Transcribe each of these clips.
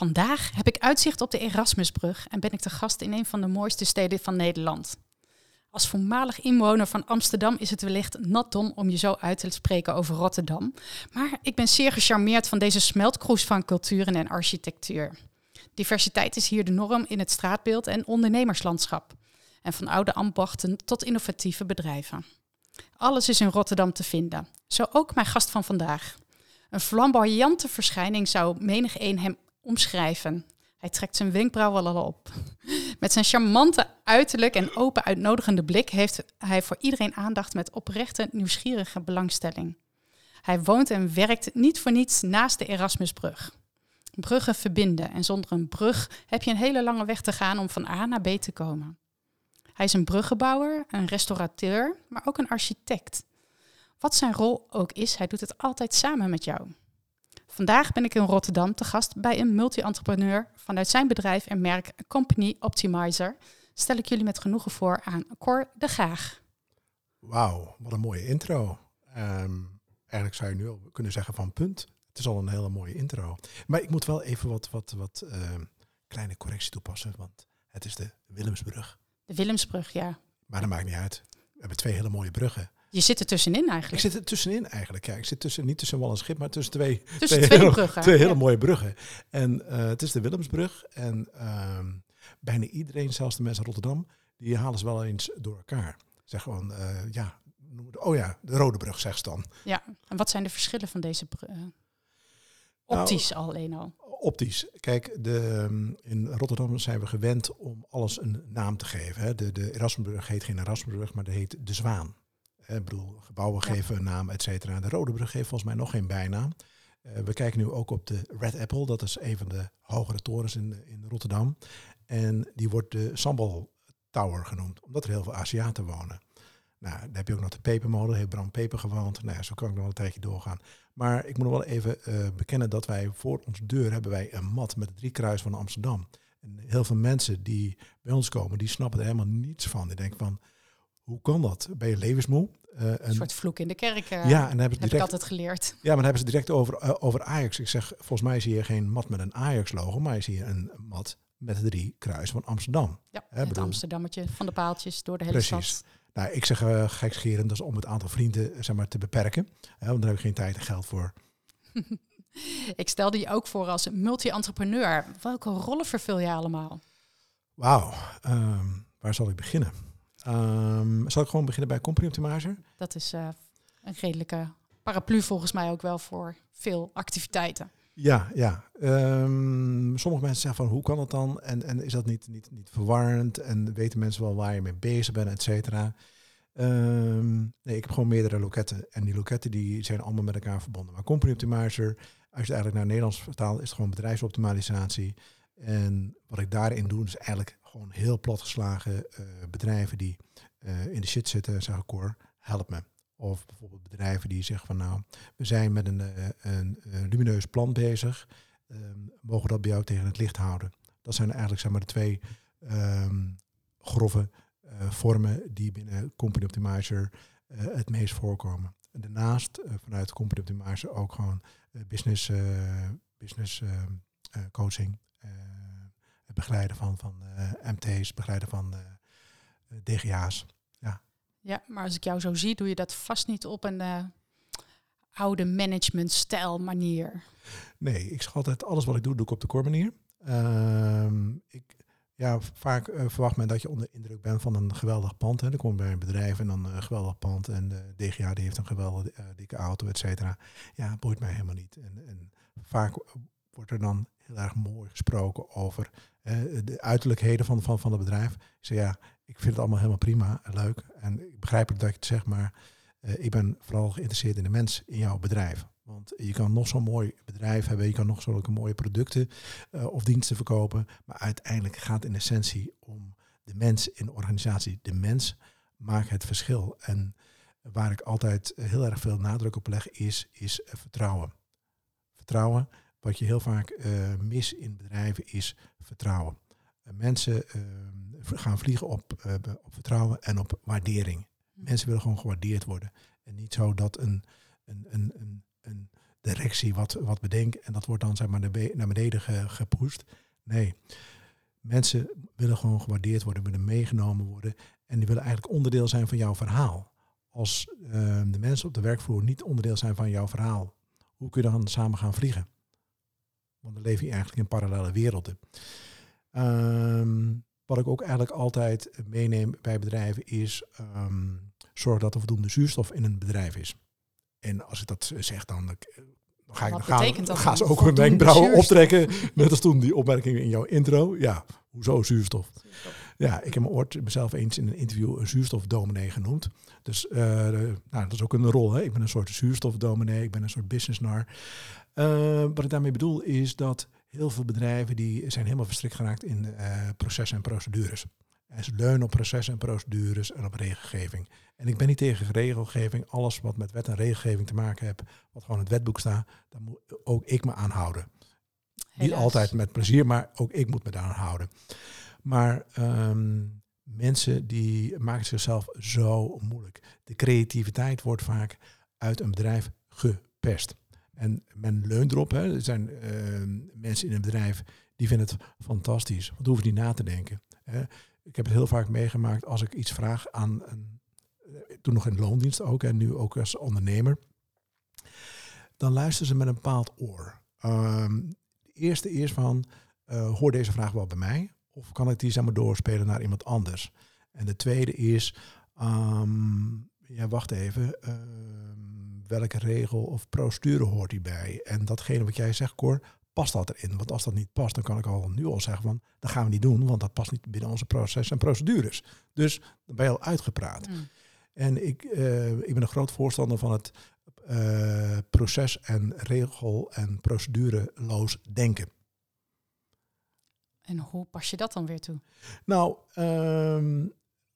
Vandaag heb ik uitzicht op de Erasmusbrug en ben ik te gast in een van de mooiste steden van Nederland. Als voormalig inwoner van Amsterdam is het wellicht nat dom om je zo uit te spreken over Rotterdam. Maar ik ben zeer gecharmeerd van deze smeltkroes van culturen en architectuur. Diversiteit is hier de norm in het straatbeeld en ondernemerslandschap. En van oude ambachten tot innovatieve bedrijven. Alles is in Rotterdam te vinden. Zo ook mijn gast van vandaag. Een flamboyante verschijning zou menig een hem omschrijven. Hij trekt zijn wenkbrauwen al op. Met zijn charmante uiterlijk en open uitnodigende blik heeft hij voor iedereen aandacht met oprechte, nieuwsgierige belangstelling. Hij woont en werkt niet voor niets naast de Erasmusbrug. Bruggen verbinden en zonder een brug heb je een hele lange weg te gaan om van A naar B te komen. Hij is een bruggenbouwer, een restaurateur, maar ook een architect. Wat zijn rol ook is, hij doet het altijd samen met jou. Vandaag ben ik in Rotterdam te gast bij een multi-entrepreneur vanuit zijn bedrijf en merk Company Optimizer. Stel ik jullie met genoegen voor aan Cor de Graag. Wauw, wat een mooie intro. Ehm, eigenlijk zou je nu al kunnen zeggen van punt. Het is al een hele mooie intro. Maar ik moet wel even wat, wat, wat ehm, kleine correctie toepassen, want het is de Willemsbrug. De Willemsbrug, ja. Maar dat maakt niet uit. We hebben twee hele mooie bruggen. Je zit er tussenin eigenlijk. Ik zit er tussenin eigenlijk. Ja. Ik zit tussen, niet tussen wal en schip, maar tussen twee, tussen twee, hele, bruggen. Twee hele mooie bruggen. En uh, het is de Willemsbrug. En uh, bijna iedereen, zelfs de mensen in Rotterdam, die halen ze wel eens door elkaar. Zeg gewoon, uh, ja, oh ja, de Rode Brug, zegt ze dan. Ja, en wat zijn de verschillen van deze bruggen? Optisch nou, alleen al. Optisch. Kijk, de, in Rotterdam zijn we gewend om alles een naam te geven. Hè. De, de Erasmusbrug heet geen Erasmusbrug, maar die heet De Zwaan. Ik bedoel, gebouwen ja. geven een naam, et cetera. De Rode Brug heeft volgens mij nog geen bijnaam. Uh, we kijken nu ook op de Red Apple. Dat is een van de hogere torens in, in Rotterdam. En die wordt de Sambal Tower genoemd, omdat er heel veel Aziaten wonen. Nou, dan heb je ook nog de pepermolen, heeft Bram Peper gewoond. Nou ja, zo kan ik nog wel een tijdje doorgaan. Maar ik moet nog wel even uh, bekennen dat wij voor onze deur hebben wij een mat met het drie kruis van Amsterdam. En heel veel mensen die bij ons komen, die snappen er helemaal niets van. Die denken van, hoe kan dat? Ben je levensmoe? Uh, een soort vloek in de kerk. Uh, ja, en hebben heb ik altijd geleerd. Ja, maar dan hebben ze direct over, uh, over Ajax. Ik zeg, volgens mij zie je geen mat met een Ajax-logo, maar je ziet een mat met de drie kruis van Amsterdam. Ja, He, het bedoel... Amsterdammetje van de paaltjes door de hele Precies. stad. Nou, ik zeg uh, gekscherend, dat is om het aantal vrienden zeg maar, te beperken. Hè, want daar heb ik geen tijd en geld voor. ik stelde je ook voor als multi-entrepreneur. Welke rollen vervul je allemaal? Wauw, um, waar zal ik beginnen? Um, zal ik gewoon beginnen bij Company Optimizer? Dat is uh, een redelijke paraplu volgens mij ook wel voor veel activiteiten. Ja, ja. Um, sommige mensen zeggen van hoe kan het dan? En, en is dat niet, niet, niet verwarrend? En weten mensen wel waar je mee bezig bent, et cetera? Um, nee, ik heb gewoon meerdere loketten. En die loketten die zijn allemaal met elkaar verbonden. Maar Company Optimizer, als je het eigenlijk naar Nederlands vertaalt, is het gewoon bedrijfsoptimalisatie. En wat ik daarin doe, is eigenlijk gewoon heel platgeslagen uh, bedrijven die uh, in de shit zitten, zeggen Cor, help me. Of bijvoorbeeld bedrijven die zeggen van nou, we zijn met een, uh, een, een lumineus plan bezig. Um, mogen dat bij jou tegen het licht houden? Dat zijn eigenlijk zeg maar de twee um, grove vormen die binnen Company Optimizer het meest voorkomen. En daarnaast vanuit Company Optimizer ook gewoon business, business coaching. Begeleiden van, van MT's, begeleiden van DGA's. Ja. Ja, maar als ik jou zo zie, doe je dat vast niet op een oude managementstijl manier. Nee, ik zeg altijd, alles wat ik doe, doe ik op de core manier. Uh, ik, ja, vaak uh, verwacht men dat je onder indruk bent van een geweldig pand. Hè. Dan kom je bij een bedrijf en dan een geweldig pand. En de DGA die heeft een geweldige uh, dikke auto, et cetera. Ja, boeit mij helemaal niet. En, en vaak wordt er dan heel erg mooi gesproken over de uiterlijkheden van, van, van het bedrijf. Ik zeg ja, ik vind het allemaal helemaal prima en leuk. En ik begrijp dat je het maar uh, ik ben vooral geïnteresseerd in de mens in jouw bedrijf. Want je kan nog zo'n mooi bedrijf hebben, je kan nog zulke mooie producten uh, of diensten verkopen. Maar uiteindelijk gaat in essentie om de mens in de organisatie. De mens maakt het verschil. En waar ik altijd heel erg veel nadruk op leg, is, is vertrouwen. Vertrouwen. Wat je heel vaak uh, mis in bedrijven is vertrouwen. Uh, mensen gaan vliegen op, op vertrouwen en op waardering. Hm. Mensen willen gewoon gewaardeerd worden. En niet zo dat een, een, een, een, een directie wat, wat bedenkt en dat wordt dan zeg maar naar beneden ge, gepoest. Nee, mensen willen gewoon gewaardeerd worden, willen meegenomen worden en die willen eigenlijk onderdeel zijn van jouw verhaal. Als uh, de mensen op de werkvloer niet onderdeel zijn van jouw verhaal, hoe kun je dan samen gaan vliegen? Want dan leef je eigenlijk in parallele werelden. Um, wat ik ook eigenlijk altijd meeneem bij bedrijven is um, zorg dat er voldoende zuurstof in een bedrijf is. En als ik dat zeg, dan, dan ga, ik, dan dan gaan ze ook hun wenkbrauwen optrekken. Net als toen die opmerking in jouw intro. Ja, hoezo zuurstof? Ja, ik heb me ooit mezelf eens in een interview een zuurstofdominee genoemd. Dus uh, nou, dat is ook een rol. Hè? Ik ben een soort zuurstofdominee, ik ben een soort businessnar. Uh, wat ik daarmee bedoel is dat heel veel bedrijven die zijn helemaal verstrikt geraakt in uh, processen en procedures. En ze leunen op processen en procedures en op regelgeving. En ik ben niet tegen regelgeving. Alles wat met wet en regelgeving te maken heeft, wat gewoon in het wetboek staat, daar moet ook ik me aan houden. Niet altijd met plezier, maar ook ik moet me daar aan houden. Maar ehm, mensen die maken zichzelf zo moeilijk. De creativiteit wordt vaak uit een bedrijf gepest. En men leunt erop. Hè. Er zijn ehm, mensen in een bedrijf die vinden het fantastisch. Want hoeven die na te denken. Hè. Ik heb het heel vaak meegemaakt als ik iets vraag aan een, eh, toen nog in loondienst ook en nu ook als ondernemer. Dan luisteren ze met een bepaald oor. Um, de eerste is van, uh, hoor deze vraag wel bij mij? Of kan ik die zeg maar doorspelen naar iemand anders? En de tweede is, um, ja wacht even, um, welke regel of procedure hoort hierbij? En datgene wat jij zegt, Cor, past dat erin? Want als dat niet past, dan kan ik al nu al zeggen van, dat gaan we niet doen, want dat past niet binnen onze proces en procedures. Dus dan ben je al uitgepraat. Mm. En ik, uh, ik ben een groot voorstander van het uh, proces en regel en procedureloos denken. En hoe pas je dat dan weer toe? Nou, um,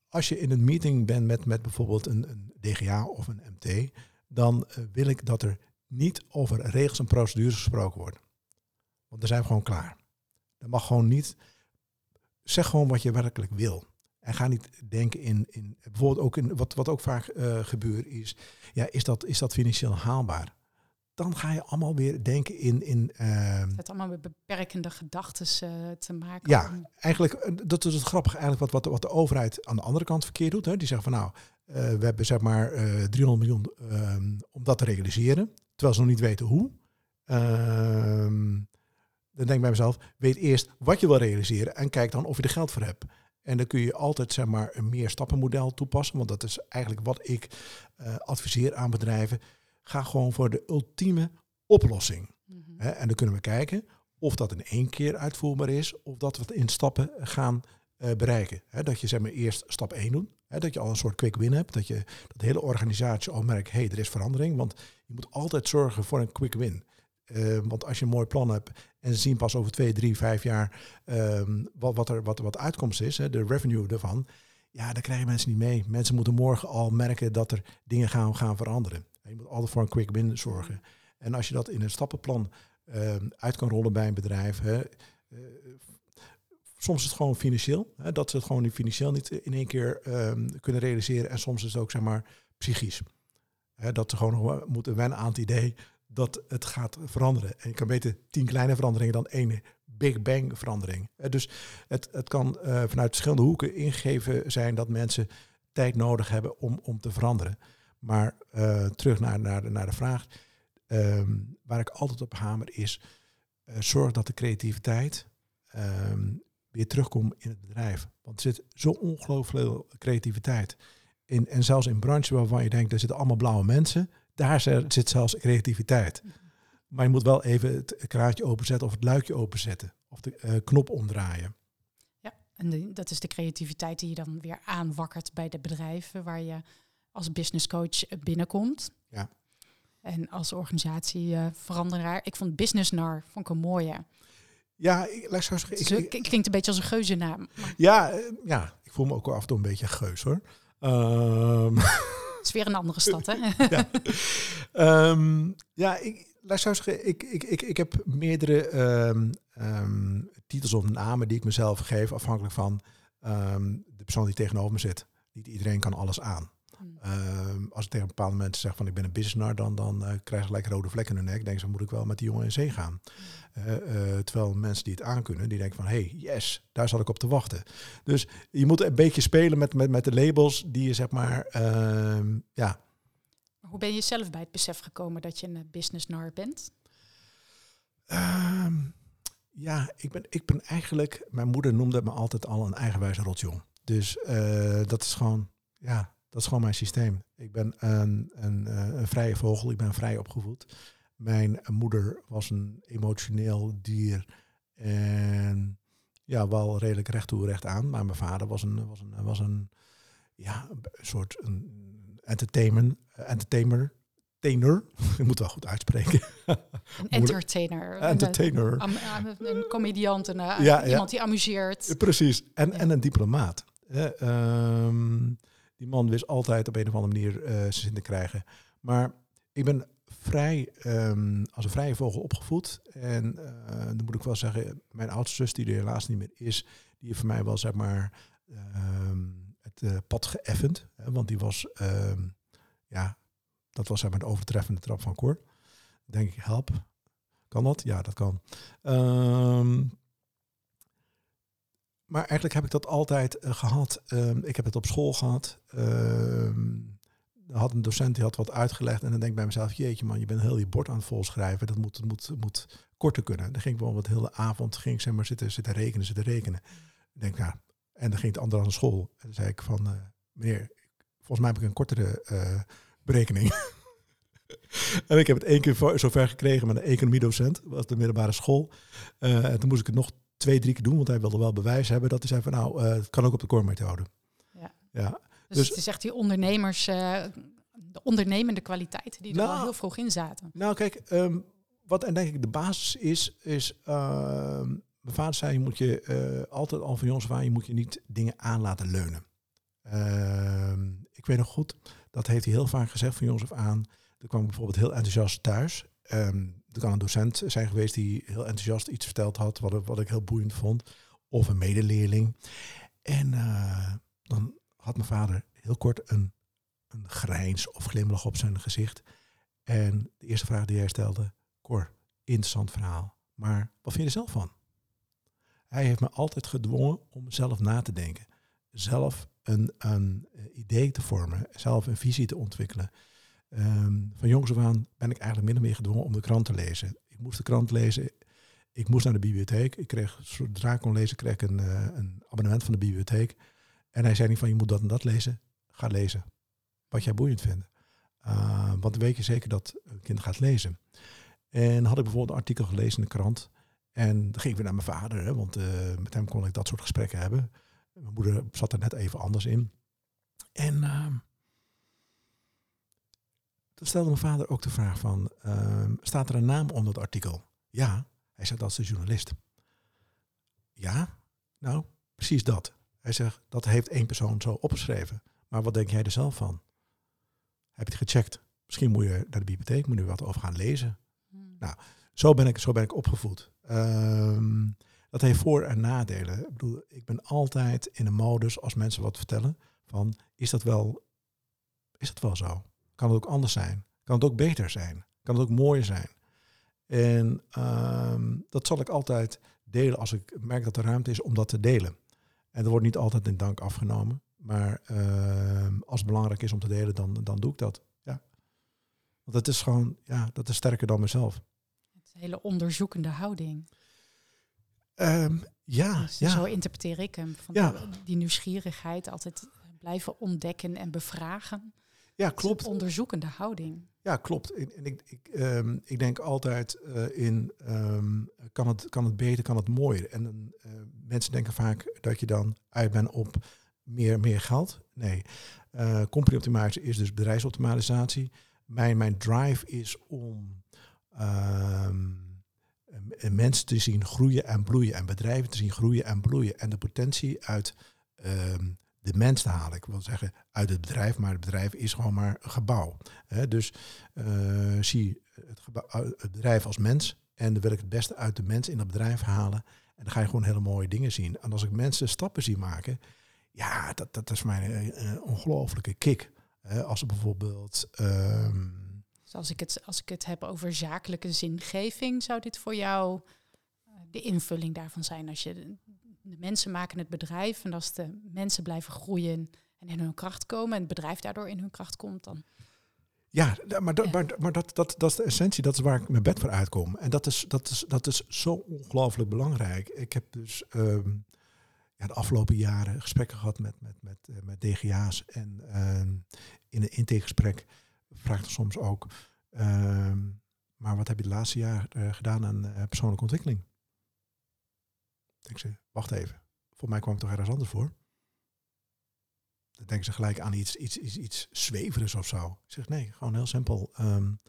als je in een meeting bent met, met bijvoorbeeld een, een DGA of een MT, dan uh, wil ik dat er niet over regels en procedures gesproken wordt. Want dan zijn we gewoon klaar. Dat mag gewoon niet. Zeg gewoon wat je werkelijk wil. En ga niet denken in, in bijvoorbeeld ook in wat, wat ook vaak uh, gebeurt is, ja, is dat, is dat financieel haalbaar? Dan ga je allemaal weer denken in. in uh, het allemaal met beperkende gedachten uh, te maken. Ja, eigenlijk, eh, dat is het grappige eigenlijk wat, wat, wat de overheid aan de andere kant verkeerd doet. Hè. Die zegt van nou, we hebben zeg maar 300 miljoen ehm, om dat te realiseren, terwijl ze nog niet weten hoe. Dan denk ik bij mezelf, weet eerst wat je wil realiseren en kijk dan of je er geld voor hebt. En dan kun je altijd zeg maar, een meer stappenmodel toepassen, want dat is eigenlijk wat ik uh, adviseer aan bedrijven. Ga gewoon voor de ultieme oplossing. Mm -hmm. en dan kunnen we kijken of dat in één keer uitvoerbaar is, of dat we het in stappen gaan uh, bereiken. He, dat je zeg maar, eerst stap 1 doet, dat je al een soort quick win hebt, dat je dat de hele organisatie al merkt, hé, hey, er is verandering, want je moet altijd zorgen voor een quick win. Uh, want als je een mooi plan hebt en ze zien pas over twee, drie, vijf jaar um, wat, wat, er, wat, wat de uitkomst is, hè, de revenue ervan, ja, dan krijgen mensen niet mee. Mensen moeten morgen al merken dat er dingen gaan, gaan veranderen. Je moet altijd voor een quick win zorgen. En als je dat in een stappenplan uh, uit kan rollen bij een bedrijf, hè, uh, soms is het gewoon financieel, hè, dat ze het gewoon financieel niet in één keer kunnen realiseren. En soms is het ook, zeg maar, psychisch. Hè, dat ze gewoon nog moeten wennen aan het idee dat het gaat veranderen. En je kan beter tien kleine veranderingen dan één Big Bang verandering. Dus het, het kan uh, vanuit verschillende hoeken ingegeven zijn dat mensen tijd nodig hebben om, om te veranderen. Maar uh, terug naar, naar, de, naar de vraag, um, waar ik altijd op hamer is, zorg dat de creativiteit um, weer terugkomt in het bedrijf. Want er zit zo ongelooflijk veel creativiteit. In, en zelfs in branches waarvan je denkt, er zitten allemaal blauwe mensen, daar zit zelfs creativiteit. Maar je moet wel even het kraatje openzetten of het luikje openzetten. Of de uh, knop omdraaien. Ja, en de, dat is de creativiteit die je dan weer aanwakkert bij de bedrijven waar je als business coach binnenkomt. Ja. En als organisatie uh, veranderaar. Ik vond Business Nar vond ik een mooie. Ja, ik, laat zo zeggen. Ik, klinkt een beetje als een geuzennaam. Ja, ja, ik voel me ook af en toe een beetje geus hoor. Um, is weer een andere stad, hè? ja, um, ja ik, laat ik, ik, ik, ik heb meerdere um, titels of namen die ik mezelf geef, afhankelijk van de persoon die tegenover me zit. Niet iedereen kan alles aan. Um, als ik tegen bepaalde mensen zeg van ik ben een businessnar, dan, dan uh, krijg je gelijk rode vlekken in hun nek. Denk ze, moet ik wel met die jongen in zee gaan. Uh, uh, terwijl mensen die het aankunnen, die denken van hey, yes, daar zat ik op te wachten. Dus je moet een beetje spelen met, met, met de labels die je zeg maar, ehm, ja. Hoe ben je zelf bij het besef gekomen dat je een businessnar bent? Um, ja, ik ben, ik ben eigenlijk, mijn moeder noemde me altijd al een eigenwijze rotjong. Dus dat is gewoon, ja, dat is gewoon mijn systeem. Ik ben een, een, eh, een vrije vogel, ik ben vrij opgevoed. Mijn moeder was een emotioneel dier en ja, wel redelijk recht toe, recht aan. Maar mijn vader was een, was een, was een, ja, een soort een entertainment, entertainer. Entertainer, ik moet wel goed uitspreken. Een entertainer. Entertainer. Een, een comediant, een, eh, ja, iemand die amuseert. Precies, en, en een diplomaat. Uh, die man wist altijd op een of andere manier uh, zijn zin te krijgen. Maar ik ben vrij, um, als een vrije vogel opgevoed. En uh, dan moet ik wel zeggen, mijn oudste zus, die er helaas niet meer is, die heeft voor mij wel, zeg maar, um, het uh, pad geëffend. Hè, want die was, um, ja, dat was zeg maar de overtreffende trap van Cor. Denk ik, help. Kan dat? Ja, dat kan. Maar eigenlijk heb ik dat altijd uh, gehad. Um, ik heb het op school gehad. Um, had een docent die had wat uitgelegd. En dan denk ik bij mezelf, jeetje man, je bent heel je bord aan het volschrijven. Dat moet, moet, moet korter kunnen. Dan ging ik bijvoorbeeld de hele avond ging ik zeg maar, zitten, zitten rekenen, zitten rekenen. Ik denk, ja, en dan ging ik de andere aan de school. En dan zei ik van, uh, meneer, volgens mij heb ik een kortere uh, berekening. en ik heb het één keer zover gekregen met een economiedocent. was de middelbare school. En toen moest ik het nog twee, drie keer doen, want hij wilde wel bewijs hebben dat hij zei van nou, uh, het kan ook op de core-methode. Ja. ja. Dus, dus, het is echt die ondernemers, uh, de ondernemende kwaliteiten die er nou, al heel vroeg in zaten. Nou kijk, um, wat en denk ik de basis is, is uh, mijn vader zei, je moet je uh, altijd al van jongens aan, je moet je niet dingen aan laten leunen. Ehm, ik weet nog goed, dat heeft hij heel vaak gezegd van jongens af aan. Er kwam bijvoorbeeld heel enthousiast thuis. Um, er kan een docent zijn geweest die heel enthousiast iets verteld had, wat, wat ik heel boeiend vond. Of een medeleerling. En uh, dan had mijn vader heel kort een, een grijns of glimlach op zijn gezicht. En de eerste vraag die hij stelde, Cor, interessant verhaal. Maar wat vind je er zelf van? Hij heeft me altijd gedwongen om zelf na te denken. Zelf een, een idee te vormen, zelf een visie te ontwikkelen. Um, van jongs af aan ben ik eigenlijk min of meer gedwongen om de krant te lezen. Ik moest de krant lezen. Ik moest naar de bibliotheek. Ik kreeg, zodra ik kon lezen, kreeg ik een, uh, een abonnement van de bibliotheek. En hij zei niet van je moet dat en dat lezen. Ga lezen. Wat jij boeiend vindt. Uh, want dan weet je zeker dat een kind gaat lezen. En had ik bijvoorbeeld een artikel gelezen in de krant. En dan ging ik weer naar mijn vader, hè, want uh, met hem kon ik dat soort gesprekken hebben. Mijn moeder zat er net even anders in. En toen stelde mijn vader ook de vraag van, uh, staat er een naam onder het artikel? Ja, hij zei, dat is de journalist. Ja, nou, precies dat. Hij zegt, dat heeft één persoon zo opgeschreven. Maar wat denk jij er zelf van? Heb je het gecheckt? Misschien moet je naar de bibliotheek, moet je wat over gaan lezen. Hmm. Nou, zo ben ik, zo ben ik opgevoed. Um, dat heeft voor- en nadelen. Ik bedoel, ik ben altijd in een modus als mensen wat vertellen van, is dat wel, is dat wel zo? Kan het ook anders zijn? Kan het ook beter zijn? Kan het ook mooier zijn? En um, dat zal ik altijd delen als ik merk dat er ruimte is om dat te delen. En dat wordt niet altijd in dank afgenomen. Maar uh, als het belangrijk is om te delen, dan, dan doe ik dat. Ja. Want het is gewoon, ja, dat is sterker dan mezelf. Het is een hele onderzoekende houding. Um, ja, dus ja. Zo interpreteer ik hem. Van ja. Die nieuwsgierigheid, altijd blijven ontdekken en bevragen. Ja, klopt. Een onderzoekende houding. Ja, klopt. En ik, ik, um, ik denk altijd uh, in, um, kan, het, kan het beter, kan het mooier? En uh, mensen denken vaak dat je dan uit bent op meer, meer geld. Nee, uh, company optimalisatie is dus bedrijfsoptimalisatie. mijn, mijn drive is om ehm, mensen te zien groeien en bloeien en bedrijven te zien groeien en bloeien en de potentie uit ehm, de mens te halen. Ik wil zeggen uit het bedrijf, maar het bedrijf is gewoon maar een gebouw. dus uh, zie het, gebouw, het bedrijf als mens en dan wil ik het beste uit de mens in dat bedrijf halen. En dan ga je gewoon hele mooie dingen zien. En als ik mensen stappen zie maken, ja, dat, dat is mijn uh, ongelofelijke kick. als bijvoorbeeld. Um, als ik, het, als ik het heb over zakelijke zingeving, zou dit voor jou de invulling daarvan zijn? Als je de mensen maken het bedrijf en als de mensen blijven groeien en in hun kracht komen en het bedrijf daardoor in hun kracht komt, dan. Ja, maar, dat, maar, maar dat, dat, dat is de essentie, dat is waar ik mijn bed voor uitkom. En dat is, dat is, dat is zo ongelooflijk belangrijk. Ik heb dus ehm, ja, de afgelopen jaren gesprekken gehad met, met, met, uh, met DGA's. En uh, in een intakegesprek vraagt soms ook, uh, maar wat heb je de laatste jaar uh, gedaan aan uh, persoonlijke ontwikkeling? Denk ze, wacht even, voor mij kwam het toch ergens anders voor? Dan denken ze gelijk aan iets, iets, iets, iets zweverigs of zo. Ik zeg nee, gewoon heel simpel. Um,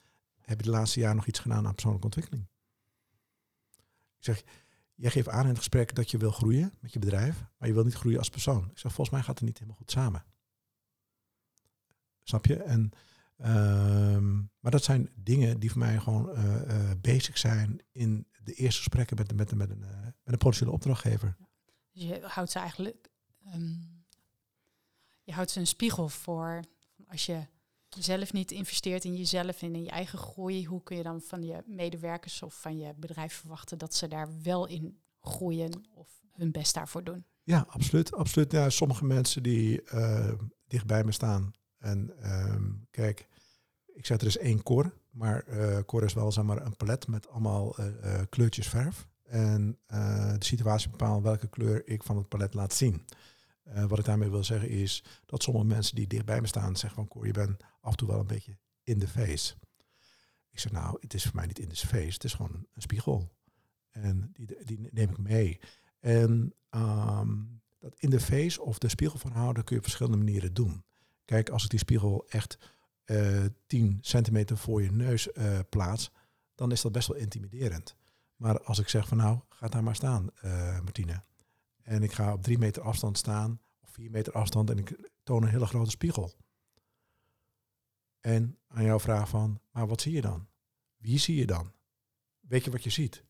heb je de laatste jaar nog iets gedaan aan persoonlijke ontwikkeling? Ik zeg, jij geeft aan in het gesprek dat je wil groeien met je bedrijf, maar je wil niet groeien als persoon. Ik zeg, volgens mij gaat het niet helemaal goed samen. Snap je? En, um, maar dat zijn dingen die voor mij gewoon uh, uh, basic zijn in de eerste gesprekken met, met, met, een, uh, met een potentiële opdrachtgever. Dus je houdt ze eigenlijk, um, je houdt ze een spiegel voor. Als je zelf niet investeert in jezelf en in je eigen groei, hoe kun je dan van je medewerkers of van je bedrijf verwachten dat ze daar wel in groeien of hun best daarvoor doen? Ja, absoluut. absoluut. Ja, sommige mensen die uh, dicht bij me staan. En um, kijk, ik zeg er is één kor, maar uh, kor is wel zeg maar, een palet met allemaal uh, uh, kleurtjes verf. En de situatie bepaalt welke kleur ik van het palet laat zien. wat ik daarmee wil zeggen is dat sommige mensen die dichtbij me staan zeggen van Cor, je bent af en toe wel een beetje in de face. Ik zeg nou, het is voor mij niet in de face, het is gewoon een, spiegel. En die, die, neem ik mee. En um, dat in de face of de spiegel van houden kun je op verschillende manieren doen. Kijk, als ik die spiegel echt uh, 10 centimeter voor je neus uh, plaats, dan is dat best wel intimiderend. Maar als ik zeg van nou, ga daar maar staan, uh, Martine. En ik ga op drie meter afstand staan, of vier meter afstand, en ik toon een hele grote spiegel. En aan jouw vraag van, maar wat zie je dan? Wie zie je dan? Weet je wat je ziet?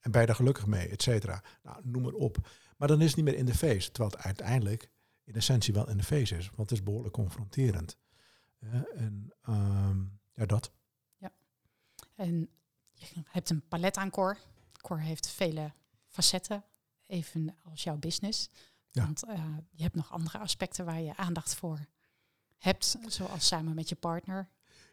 En ben je daar gelukkig mee, et cetera? Nou, noem maar op. Maar dan is het niet meer in de face. Terwijl het uiteindelijk in essentie wel in de face is. Want het is behoorlijk confronterend. Uh, en um, ja, dat. Ja. En je hebt een palet aan Cor. Cor heeft vele facetten, even als jouw business. Ja. Want uh, je hebt nog andere aspecten waar je aandacht voor hebt, zoals samen met je partner.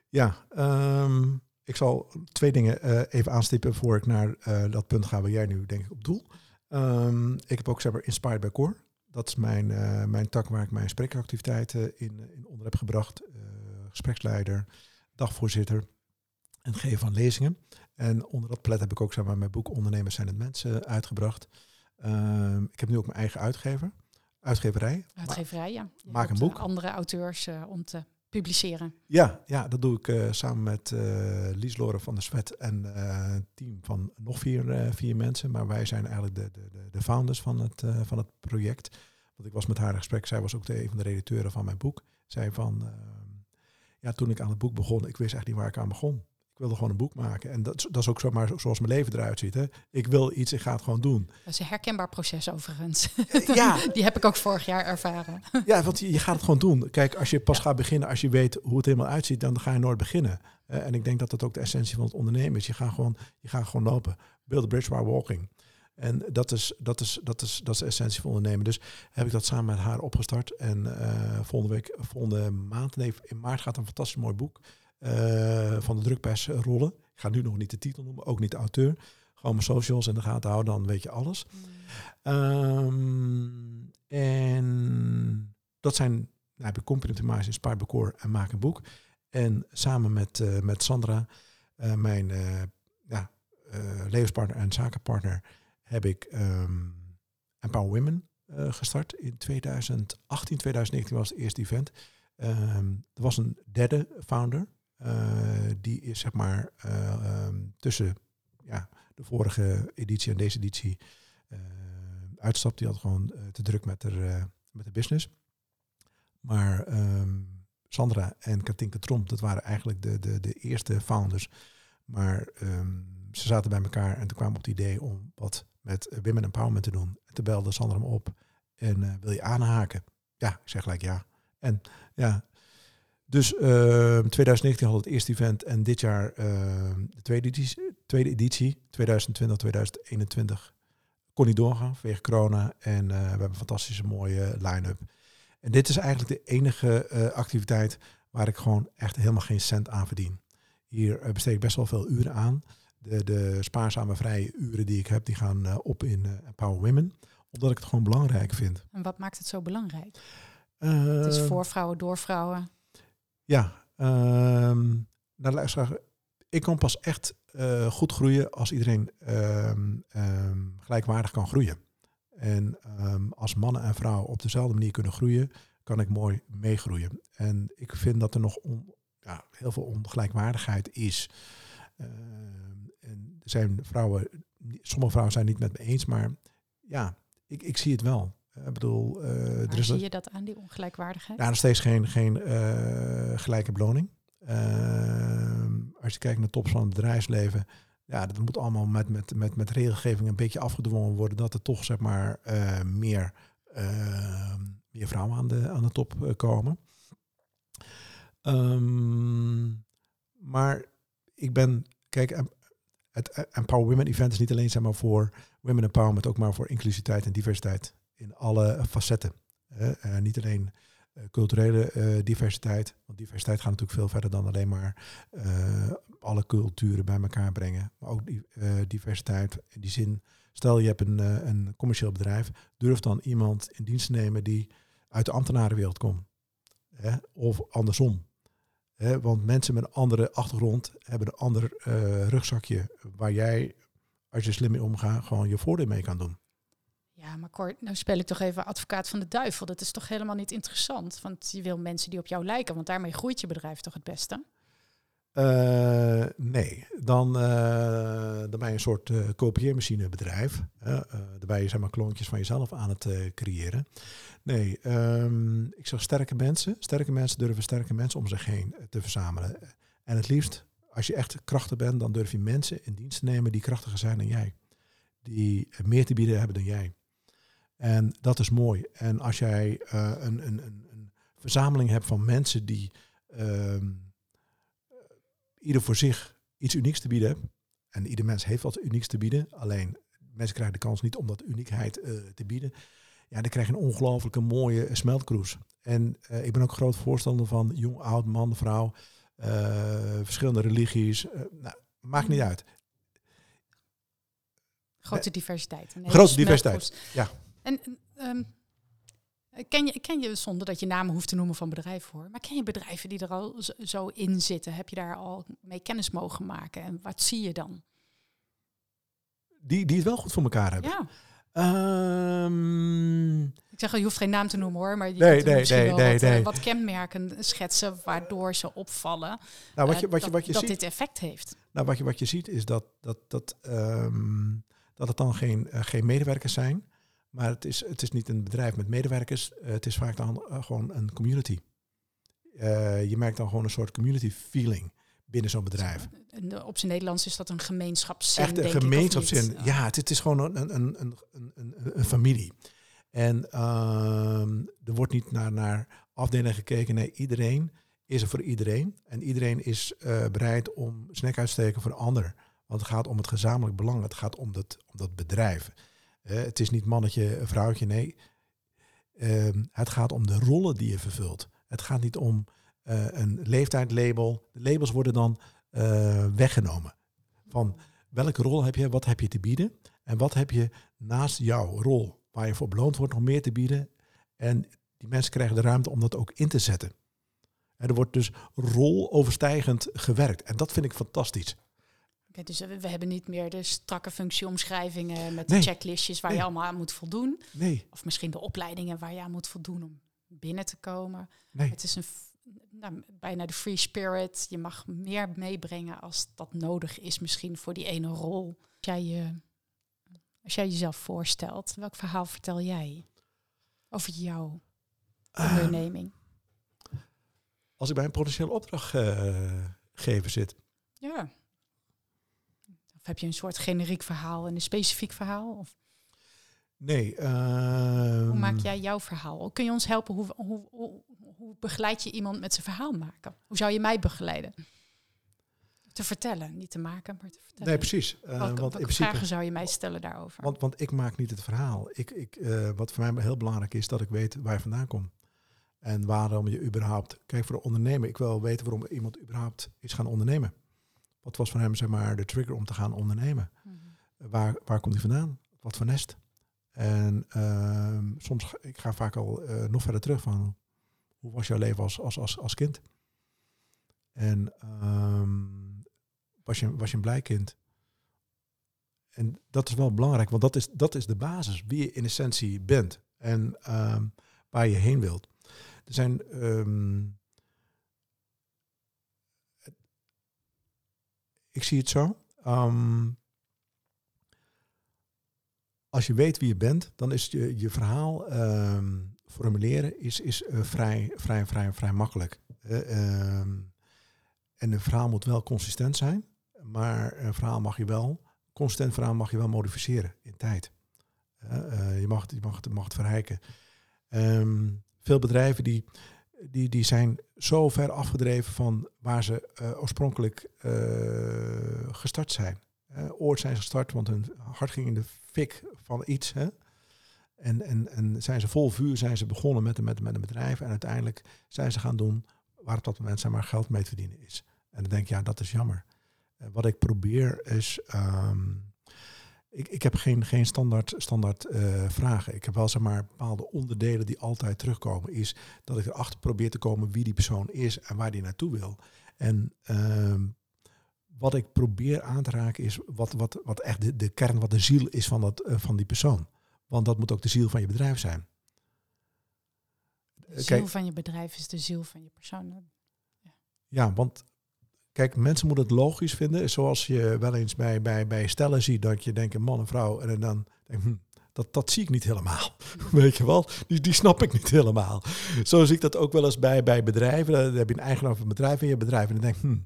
Ja, um, ik zal twee dingen uh, even aanstippen voor ik naar uh, dat punt ga waar jij nu denk ik op doel. Um, ik heb ook zeg maar Inspired by Core. Dat is mijn, uh, mijn tak waar ik mijn spreekactiviteiten in, in onder heb gebracht. Uh, gespreksleider, dagvoorzitter en geven van lezingen. En onder dat plet heb ik ook zeg maar, mijn boek Ondernemers zijn het mensen uitgebracht. Uh, ik heb nu ook mijn eigen uitgever, uitgeverij. Uitgeverij, ja. Je maak een boek. Andere auteurs om te publiceren. Ja, ja dat doe ik uh, samen met uh, Lies Loren van der Svet en uh, een team van nog vier, vier mensen. Maar wij zijn eigenlijk de, de, de founders van het, van het project. Want ik was met haar in gesprek. Zij was ook de, een van de redacteuren van mijn boek. Zij van, ja, toen ik aan het boek begon, ik wist echt niet waar ik aan begon. Ik wilde gewoon een boek maken. En dat, dat is ook zomaar zoals mijn leven eruit ziet. Hè. Ik wil iets, ik ga het gewoon doen. Dat is een herkenbaar proces overigens. Ja. Die heb ik ook vorig jaar ervaren. Ja, want je, je gaat het gewoon doen. Kijk, als je pas ja. gaat beginnen, als je weet hoe het helemaal uitziet, dan ga je nooit beginnen. Uh, en ik denk dat dat ook de essentie van het ondernemen is. Je gaat gewoon, je gaat gewoon lopen. Build a bridge while walking. En dat is, dat, is, dat, is, dat is de essentie van ondernemen. Dus heb ik dat samen met haar opgestart. En uh, volgende week, volgende maand, nee, in maart gaat een fantastisch mooi boek uh, van de drukpers rollen. Ik ga nu nog niet de titel noemen, ook niet de auteur. Gewoon mijn socials in de gaten houden, dan weet je alles. Mm. Um, en dat zijn, nou heb ik Optimize, Inspired Core en Maak een Boek. En samen met, uh, met Sandra, uh, mijn ja, levenspartner en zakenpartner, heb ik um, Empower Women gestart in 2018, 2019 was het eerste event. Ehm, er was een derde founder. Eh, die is zeg maar eh, ehm, tussen ja, de vorige editie en deze editie eh uitstapt. Die had gewoon te druk met met de business. Maar ehm, Sandra en Katinka Tromp, dat waren eigenlijk de, de, de eerste founders. Maar ehm, ze zaten bij elkaar en toen kwamen op het idee om wat met Women Empowerment te doen. En toen belde Sandra hem op en wil je aanhaken? Ja, ik zeg gelijk ja. En ja, dus ehm 2019 had het eerste event en dit jaar ehm, de tweede editie, tweede editie 2020, 2021 kon niet doorgaan vanwege corona. En eh, we hebben een fantastische mooie line-up. En dit is eigenlijk de enige eh, activiteit waar ik gewoon echt helemaal geen cent aan verdien. Hier eh, besteed ik best wel veel uren aan. De, de spaarzame vrije uren die ik heb, die gaan op in Empower Women. Omdat ik het gewoon belangrijk vind. En wat maakt het zo belangrijk? Het is voor vrouwen, door vrouwen. Ja, de luisteraar. Ik kan pas echt eh, goed groeien als iedereen ehm, ehm, gelijkwaardig kan groeien. En als mannen en vrouwen op dezelfde manier kunnen groeien, kan ik mooi meegroeien. En ik vind dat er nog ja, heel veel ongelijkwaardigheid is. Ehm, en er zijn vrouwen, sommige vrouwen zijn niet met me eens, maar ja, ik, ik zie het wel. Ik bedoel, eh, er is zie je dat aan, die ongelijkwaardigheid? ja, nog steeds geen, geen eh, gelijke beloning. Ehm, als je kijkt naar tops van het bedrijfsleven, ja, dat moet allemaal met, met, met, met regelgeving een beetje afgedwongen worden, dat er toch zeg maar eh, meer, ehm, meer vrouwen aan de, aan de top komen. Ehm, maar ik ben, kijk, het Empower Women event is niet alleen zeg maar voor women empowerment, ook maar voor inclusiviteit en diversiteit in alle facetten. Eh, niet alleen eh, culturele eh, diversiteit, want diversiteit gaat natuurlijk veel verder dan alleen maar alle culturen bij elkaar brengen. Maar ook die, diversiteit in die zin, stel je hebt een, een commercieel bedrijf, durf dan iemand in dienst te nemen die uit de ambtenarenwereld komt. Of andersom. Want mensen met een andere achtergrond hebben een ander rugzakje waar jij, als je slim mee omgaat, gewoon je voordeel mee kan doen. Ja, maar Cor, nou speel ik toch even advocaat van de duivel. Dat is toch helemaal niet interessant? Want je wil mensen die op jou lijken, want daarmee groeit je bedrijf toch het beste? Eh, nee, dan, eh, dan ben je een soort eh kopieermachinebedrijf. dan ben je zeg maar klontjes van jezelf aan het creëren. Nee, ehm, ik zeg sterke mensen. Sterke mensen durven sterke mensen om zich heen te verzamelen. En het liefst, als je echt krachtig bent, dan durf je mensen in dienst te nemen die krachtiger zijn dan jij. Die meer te bieden hebben dan jij. En dat is mooi. En als jij eh, een, een, een, een verzameling hebt van mensen die ehm, ieder voor zich iets unieks te bieden hebben. En ieder mens heeft wat unieks te bieden. Alleen mensen krijgen de kans niet om dat uniekheid eh, te bieden. Ja, dan krijg je een ongelooflijke mooie smeltkroes. En eh, ik ben ook groot voorstander van jong, oud, man, vrouw, verschillende religies. nou, maakt niet uit. Grote diversiteit. Grote diversiteit, ja. En ehm, ken, je, ken je, zonder dat je namen hoeft te noemen van bedrijven voor, maar ken je bedrijven die er al zo, in zitten? Heb je daar al mee kennis mogen maken? En wat zie je dan? Die, die het wel goed voor elkaar hebben. Ja, Ehm, ik zeg al, je hoeft geen naam te noemen hoor, maar je Nee, kunt nee, misschien nee, wel wat, eh, wat kenmerken schetsen waardoor ze opvallen nou, wat eh, je, wat je, dat, wat je dat ziet... dit effect heeft. Nou, wat je, wat je ziet is dat, dat, dat, ehm, dat het dan geen, eh, geen medewerkers zijn. Maar het is, het is niet een bedrijf met medewerkers. eh, het is vaak dan eh, gewoon een community. Eh, je merkt dan gewoon een soort community feeling binnen zo'n bedrijf. En de- op zijn Nederlands is dat een gemeenschapszin, Echt een denk gemeenschapszin. Ja, het, het is gewoon een, een, een, een, een, familie. En ehm, er wordt niet naar, naar afdelingen gekeken. Nee, iedereen is er voor iedereen. En iedereen is bereid om nek uit te steken voor een ander. Want het gaat om het gezamenlijk belang. Het gaat om dat, om dat bedrijf. Het is niet mannetje, vrouwtje. Nee, Ehm, het gaat om de rollen die je vervult. Het gaat niet om eh, een leeftijdlabel. De labels worden dan eh, weggenomen. Van welke rol heb je, wat heb je te bieden? En wat heb je naast jouw rol, waar je voor beloond wordt, nog meer te bieden? En die mensen krijgen de ruimte om dat ook in te zetten. En er wordt dus roloverstijgend gewerkt. En dat vind ik fantastisch. Dus we, we hebben niet meer de strakke functieomschrijvingen met Nee. checklistjes waar Nee. je allemaal aan moet voldoen. Nee, Of misschien de opleidingen waar je aan moet voldoen om binnen te komen. nee. Het is een, nou, bijna de free spirit. Je mag meer meebrengen als dat nodig is, misschien voor die ene rol. Als jij, je, als jij jezelf voorstelt, welk verhaal vertel jij over jouw onderneming? Als ik bij een potentieel opdrachtgever zit. Ja. Heb je een soort generiek verhaal en een specifiek verhaal? Of? Nee. Hoe maak ehm, jij jouw verhaal? Kun je ons helpen? Hoe, hoe, hoe, hoe begeleid je iemand met zijn verhaal maken? Hoe zou je mij begeleiden? Te vertellen, niet te maken, maar te vertellen. Nee, precies. Eh, Welke, want principe, vragen zou je mij stellen daarover? want, want ik maak niet het verhaal. Ik, ik, eh, wat voor mij heel belangrijk is, dat ik weet waar je vandaan komt. En waarom je überhaupt... Kijk, voor de ondernemer, ik wil weten waarom iemand überhaupt is gaan ondernemen. Wat was voor hem, zeg maar, de trigger om te gaan ondernemen? Mhm. Waar, waar komt hij vandaan? Wat voor nest? En ehm, soms, ik ga vaak al eh, nog verder terug van, hoe was jouw leven als, als, als, als kind? En ehm, was, je, was je een blij kind? En dat is wel belangrijk, want dat is, dat is de basis, wie je in essentie bent en ehm, waar je heen wilt. Er zijn ik zie het zo. ehm, als je weet wie je bent, dan is je, je verhaal ehm, formuleren is, is eh, vrij, vrij, vrij, vrij makkelijk. Eh, ehm, en een verhaal moet wel consistent zijn, maar een verhaal mag je wel, consistent verhaal mag je wel modificeren in tijd. Eh, je, mag, je mag, mag het verrijken. Veel bedrijven die, die, die zijn zo ver afgedreven van waar ze eh, oorspronkelijk eh, gestart zijn. Ooit zijn ze gestart, want hun hart ging in de fik van iets. Hè? En, en, en zijn ze vol vuur, zijn ze begonnen met, met, met een bedrijf. En uiteindelijk zijn ze gaan doen waar op dat moment zeg maar, geld mee te verdienen is. En dan denk ik, ja, dat is jammer. Eh, wat ik probeer is... ehm, ik, ik heb geen, geen standaard, standaard eh, vragen. Ik heb wel zeg maar, bepaalde onderdelen die altijd terugkomen. Is dat ik erachter probeer te komen wie die persoon is en waar die naartoe wil. En ehm, wat ik probeer aan te raken is wat, wat, wat echt de, de kern, wat de ziel is van, dat, eh, van die persoon. Want dat moet ook de ziel van je bedrijf zijn. De Eh, ziel Kijk, van je bedrijf is de ziel van je persoon. ja, want kijk, mensen moeten het logisch vinden. Zoals je wel eens bij, bij, bij stellen ziet dat je denkt, man en vrouw. En dan denk je, hm, dat, dat zie ik niet helemaal. Weet je wel? Die, die snap ik niet helemaal. Zo zie ik dat ook wel eens bij, bij bedrijven. Dan heb je een eigenaar van een bedrijf in je bedrijf. En dan denk hm,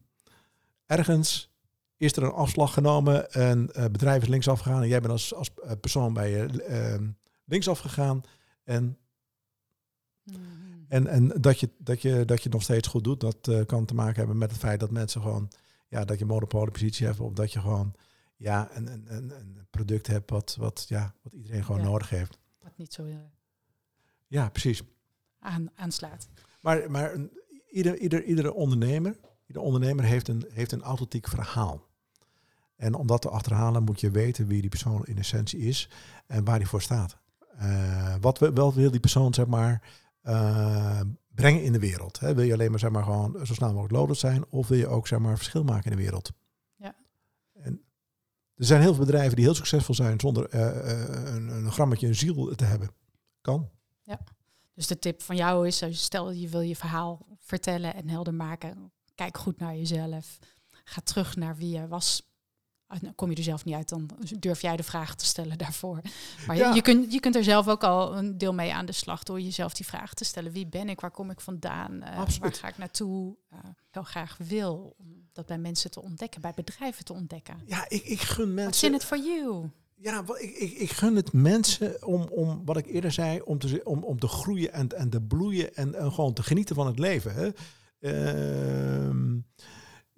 ergens is er een afslag genomen. En het bedrijf is linksaf gegaan. En jij bent als, als eh, persoon bij je eh, linksaf gegaan. En Mhm. En, en dat, je, dat, je, dat je het nog steeds goed doet, dat eh, kan te maken hebben met het feit dat mensen gewoon, ja, dat je monopoliepositie hebt, of dat je gewoon, ja, een, een, een, een product hebt wat, wat, ja, wat iedereen gewoon Ja. nodig heeft. Wat niet zo eh, Ja, precies. aan, aanslaat. Maar, maar ieder, ieder, iedere ondernemer, ieder ondernemer heeft een, heeft een authentiek verhaal. En om dat te achterhalen moet je weten wie die persoon in essentie is en waar die voor staat. Eh, wat we- wel wil die persoon, zeg maar, brengen in de wereld. Hè? Wil je alleen maar, zeg maar, gewoon zo snel mogelijk loaded zijn, of wil je ook, zeg maar, verschil maken in de wereld? Ja. En er zijn heel veel bedrijven die heel succesvol zijn zonder eh, eh, een, een grammetje een ziel te hebben. Kan. Dus de tip van jou is, stel je wil je verhaal vertellen en helder maken, kijk goed naar jezelf. Ga terug naar wie je was. Ah, nou, Kom je er zelf niet uit, dan durf jij de vraag te stellen daarvoor. Maar je- Ja. je, kunt, je kunt er zelf ook al een deel mee aan de slag door jezelf die vraag te stellen. Wie ben ik? Waar kom ik vandaan? Eh, waar ga ik naartoe? Eh, ik heel graag wil om dat bij mensen te ontdekken, bij bedrijven te ontdekken. Ja, ik, ik gun What's mensen... in it for you? Ja, wat- ik, ik, ik gun het mensen om, om wat ik eerder zei, om te, om, om te groeien en, en te bloeien en, en gewoon te genieten van het leven. Hè. Ehm,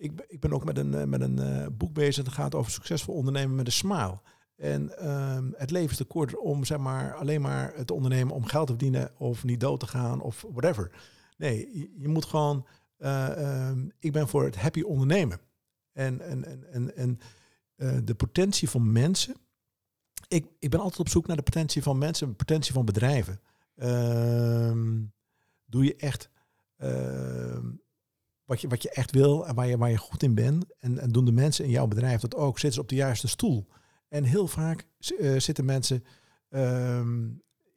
ik, ik ben ook met een, eh, met een eh, boek bezig dat gaat over succesvol ondernemen met een smile. En ehm, het leven is te kort om zeg maar, alleen maar te ondernemen om geld te verdienen of niet dood te gaan of whatever. Nee, je, moet gewoon, eh, ehm, ik ben voor het happy ondernemen. En, en, en, en, de potentie van mensen ik, ik ben altijd op zoek naar de potentie van mensen, de potentie van bedrijven. Ehm, doe je echt wat, je, wat je echt wil en waar je, waar je goed in bent. En, en doen de mensen in jouw bedrijf dat ook. Zitten ze op de juiste stoel. En heel vaak eh, zitten mensen ehm,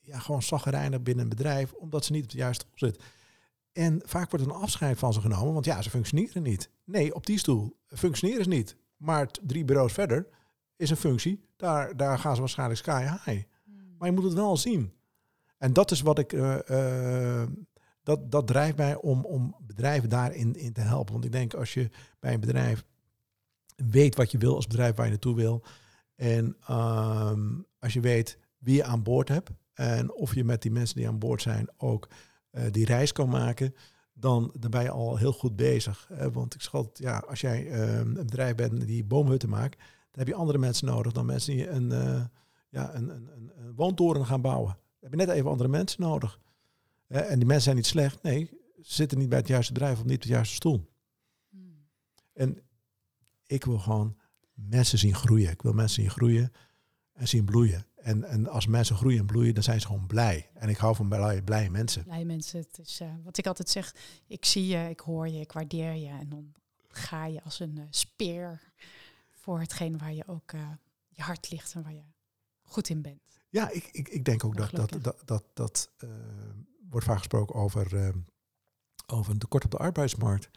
ja, gewoon zaggerijnig binnen een bedrijf, omdat ze niet op de juiste stoel zitten. En vaak wordt een afscheid van ze genomen, want ja, ze functioneren niet. Nee, op die stoel functioneren ze niet. Maar drie bureaus verder is een functie, daar, daar gaan ze waarschijnlijk sky high. Hmm. Maar je moet het wel zien. En dat is wat ik, uh, dat, dat drijft mij om, om bedrijven daarin in te helpen. Want ik denk als je bij een bedrijf weet wat je wil als bedrijf waar je naartoe wil. En ehm, als je weet wie je aan boord hebt. En of je met die mensen die aan boord zijn ook uh, die reis kan maken. Dan, dan ben je al heel goed bezig. want ik schat, ja, als jij uh, een bedrijf bent die boomhutten maakt. Dan heb je andere mensen nodig dan mensen die een, uh, ja, een, een, een, woontoren gaan bouwen. Dan heb je net even andere mensen nodig. En die mensen zijn niet slecht. Nee, ze zitten niet bij het juiste bedrijf of niet op de juiste stoel. Hmm. En ik wil gewoon mensen zien groeien. Ik wil mensen zien groeien en zien bloeien. En, en als mensen groeien en bloeien, dan zijn ze gewoon blij. En ik hou van blij, blije mensen. Blij mensen. Het is uh, wat ik altijd zeg. Ik zie je, ik hoor je, ik waardeer je. En dan ga je als een uh, speer voor hetgeen waar je ook uh, je hart ligt en waar je goed in bent. Ja, ik, ik, ik denk ook dat dat, dat, dat, dat wordt vaak gesproken over, over een tekort op de arbeidsmarkt.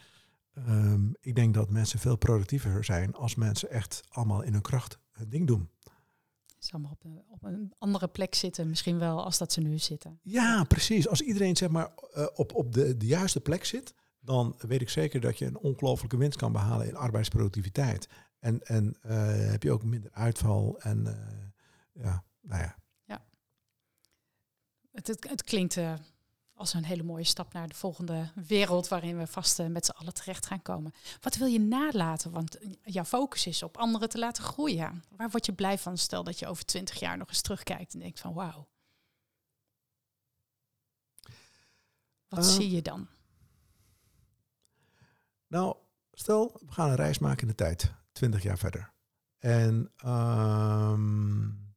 Um, ik denk dat mensen veel productiever zijn als mensen echt allemaal in hun kracht hun ding doen. Ze allemaal op een, op een andere plek zitten, misschien wel als dat ze nu zitten. Ja, precies. Als iedereen zeg maar uh, op, op de, de juiste plek zit, dan weet ik zeker dat je een ongelofelijke winst kan behalen in arbeidsproductiviteit. En, en uh, heb je ook minder uitval en uh, ja, nou ja. Ja. Het, het, het klinkt als een hele mooie stap naar de volgende wereld waarin we vast uh, met z'n allen terecht gaan komen. Wat wil je nalaten? Want jouw focus is op anderen te laten groeien. Waar word je blij van? Stel dat je over twintig jaar nog eens terugkijkt en denkt van wauw. Wat uh, zie je dan? Nou, stel we gaan een reis maken in de tijd, twintig jaar verder. En um,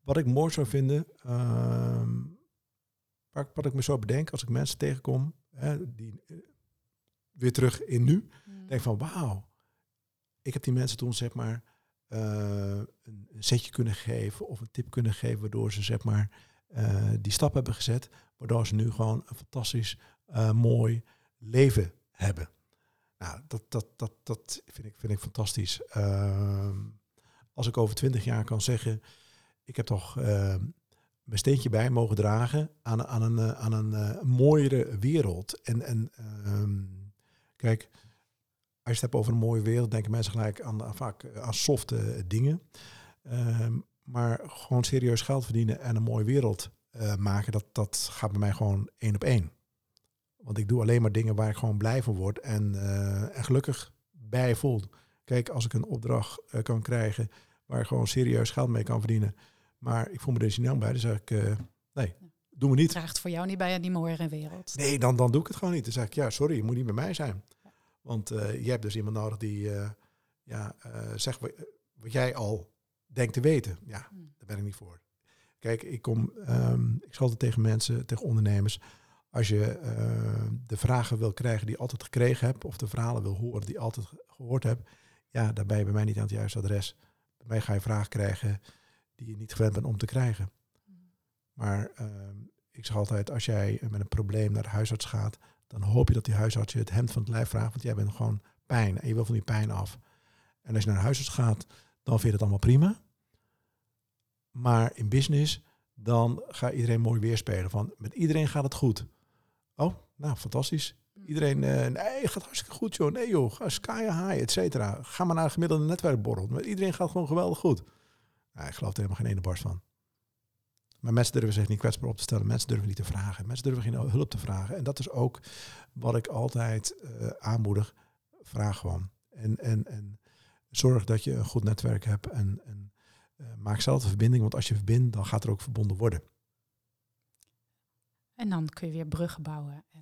wat ik mooi zou vinden, um, wat ik me zo bedenk als ik mensen tegenkom, hè, die uh, weer terug in nu, mm. denk van wauw, ik heb die mensen toen zeg maar uh, een, setje kunnen geven of een tip kunnen geven waardoor ze zeg maar uh, die stap hebben gezet, waardoor ze nu gewoon een fantastisch mooi leven hebben. Nou, dat, dat, dat, dat vind, ik, vind ik fantastisch. Ehm, als ik over twintig jaar kan zeggen, ik heb toch ehm, steentje bij mogen dragen aan, aan een, eh, aan een uh, mooiere wereld. En, en um, kijk, als je het hebt over een mooie wereld, denken mensen gelijk aan, vaak eh, aan softe dingen. Um, maar gewoon serieus geld verdienen en een mooie wereld maken, dat, dat gaat bij mij gewoon één op één. Want ik doe alleen maar dingen waar ik gewoon blij van word en, en gelukkig bij voel. Kijk, als ik een opdracht kan krijgen waar ik gewoon serieus geld mee kan verdienen, maar ik voel me deze niet bij. Dus zeg ik, uh, nee, doen we niet. Draagt voor jou niet bij aan die mooiere wereld. Nee, dan, dan doe ik het gewoon niet. Dan zeg ik, ja, sorry, je moet niet bij mij zijn. Want uh, je hebt dus iemand nodig die uh, ja, zegt wat, wat, jij al denkt te weten. Ja, hmm. daar ben ik niet voor. Kijk, ik kom, um, ik zal het tegen mensen, tegen ondernemers. Als je de vragen wil krijgen die je altijd gekregen hebt, of de verhalen wil horen die je altijd gehoord hebt, ja, dan ben je bij mij niet aan het juiste adres. Bij mij ga je vragen krijgen die je niet gewend bent om te krijgen. Maar uh, ik zeg altijd, als jij met een probleem naar de huisarts gaat, dan hoop je dat die huisarts je het hemd van het lijf vraagt, want jij bent gewoon pijn en je wil van die pijn af. En als je naar de huisarts gaat, dan vind je het allemaal prima. Maar in business, dan gaat iedereen mooi weerspelen. Van met iedereen gaat het goed. Oh, nou, fantastisch. Iedereen, uh, nee, gaat hartstikke goed joh. Nee joh, sky high, et cetera. Ga maar naar een gemiddelde netwerkborrel. Met iedereen gaat gewoon geweldig goed. Nou, ik geloof er helemaal geen ene barst van. Maar mensen durven zich niet kwetsbaar op te stellen. Mensen durven niet te vragen. Mensen durven geen hulp te vragen. En dat is ook wat ik altijd uh, aanmoedig. Vraag gewoon. En, en, en zorg dat je een goed netwerk hebt. En, en uh, maak zelf de verbinding. Want als je verbindt, dan gaat er ook verbonden worden. En dan kun je weer bruggen bouwen. En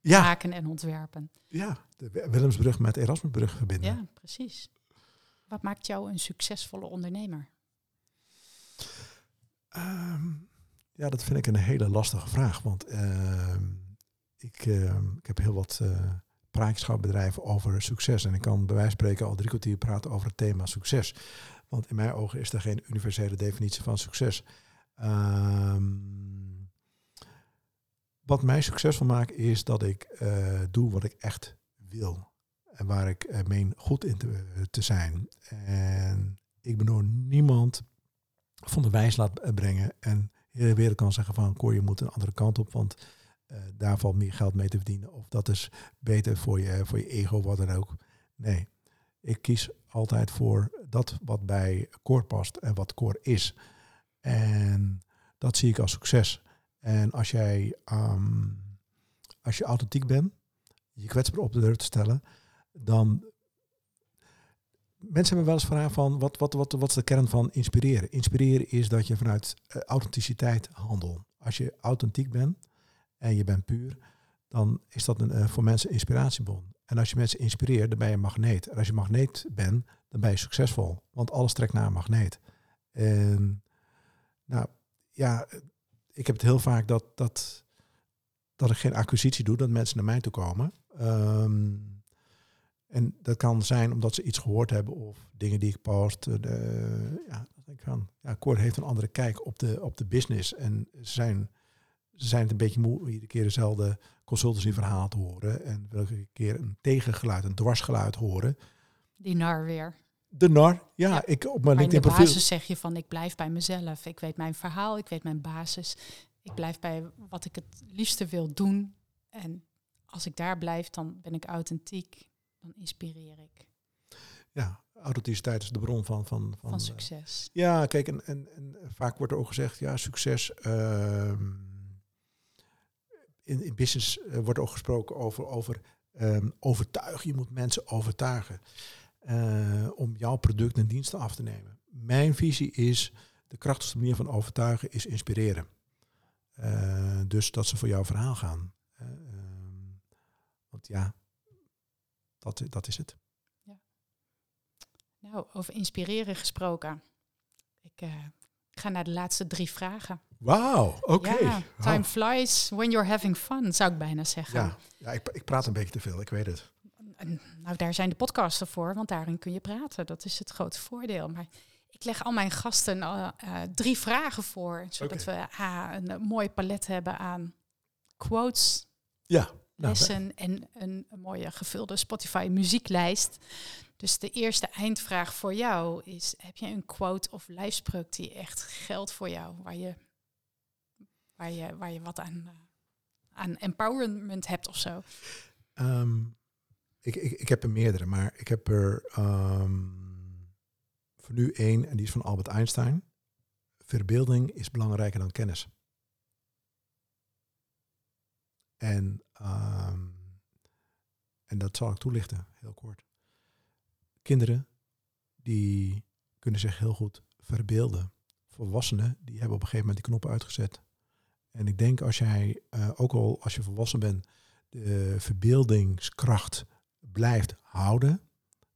ja. maken en ontwerpen. Ja, de Willemsbrug met Erasmusbrug verbinden. Ja, precies. Wat maakt jou een succesvolle ondernemer? Um, ja, dat vind ik een hele lastige vraag. Want uh, ik, uh, ik heb heel wat uh, praatjes gehad bedrijven over succes. En ik kan bij wijze van spreken al drie kwartier praten over het thema succes. Want in mijn ogen is er geen universele definitie van succes. Um, wat mij succesvol maakt is dat ik eh, doe wat ik echt wil. En waar ik uh, meen goed in te, te, zijn. En ik ben door niemand van de wijs laat brengen. En de wereld kan zeggen van, Cor, je moet een andere kant op. Want uh, daar valt meer geld mee te verdienen. Of dat is beter voor je, voor je ego, wat dan ook. Nee, ik kies altijd voor dat wat bij Core past en wat Core is. En dat zie ik als succes. En als jij, um, als je authentiek bent, je kwetsbaar op de deur te stellen, dan. Mensen hebben wel eens vragen van wat, wat, wat, wat is de kern van inspireren? Inspireren is dat je vanuit uh, authenticiteit handelt. Als je authentiek bent en je bent puur, dan is dat een, uh, voor mensen inspiratiebron. En als je mensen inspireert, dan ben je een magneet. En als je magneet bent, dan ben je succesvol. Want alles trekt naar een magneet. En nou ja, ik heb het heel vaak dat, dat, dat ik geen acquisitie doe, dat mensen naar mij toe komen. Um, en dat kan zijn omdat ze iets gehoord hebben of dingen die ik post. Uh, ja, denk ik van, ja, Cor heeft een andere kijk op de, op de business. En ze zijn, ze zijn het een beetje moe iedere keer dezelfde consultancy verhaal te horen. En welke keer een tegengeluid, een dwarsgeluid horen. Die nar weer. De nar, ja. Ik op mijn LinkedIn profiel. basis zeg je van ik blijf bij mezelf. Ik weet mijn verhaal, ik weet mijn basis. Ik blijf bij wat ik het liefste wil doen. En als ik daar blijf, dan ben ik authentiek. Dan inspireer ik. Ja, authenticiteit is de bron van... Van, van, van succes. Uh, ja, kijk, en, en, en, vaak wordt er ook gezegd, ja, succes... Uh, in, in business uh, wordt ook gesproken over, over um, overtuigen. Je moet mensen overtuigen uh, om jouw product en diensten af te nemen. Mijn visie is, de krachtigste manier van overtuigen is inspireren. Dus dat ze voor jouw verhaal gaan. Um, want ja, dat, dat is het. Ja. Nou, over inspireren gesproken. Ik ga naar de laatste drie vragen. Wauw, oké. Ja, time flies when you're having fun, zou ik bijna zeggen. Ja, ja ik, ik praat een beetje te veel, ik weet het. Nou, daar zijn de podcasten voor, want daarin kun je praten. Dat is het grote voordeel. Maar ik leg al mijn gasten uh, uh, drie vragen voor, zodat okay. we uh, een, mooi palet hebben aan quotes, ja, lessen en een, een, mooie gevulde Spotify muzieklijst. Dus de eerste eindvraag voor jou is: heb je een quote of lijfspreuk die echt geldt voor jou, waar je waar je, waar je wat aan, aan empowerment hebt of zo? Um, ik, ik, ik heb er meerdere, maar ik heb er um, voor nu één en die is van Albert Einstein. Verbeelding is belangrijker dan kennis. En, um, en dat zal ik toelichten, heel kort. Kinderen die kunnen zich heel goed verbeelden. Volwassenen die hebben op een gegeven moment die knoppen uitgezet. En ik denk als jij, uh, ook al als je volwassen bent, de verbeeldingskracht blijft houden.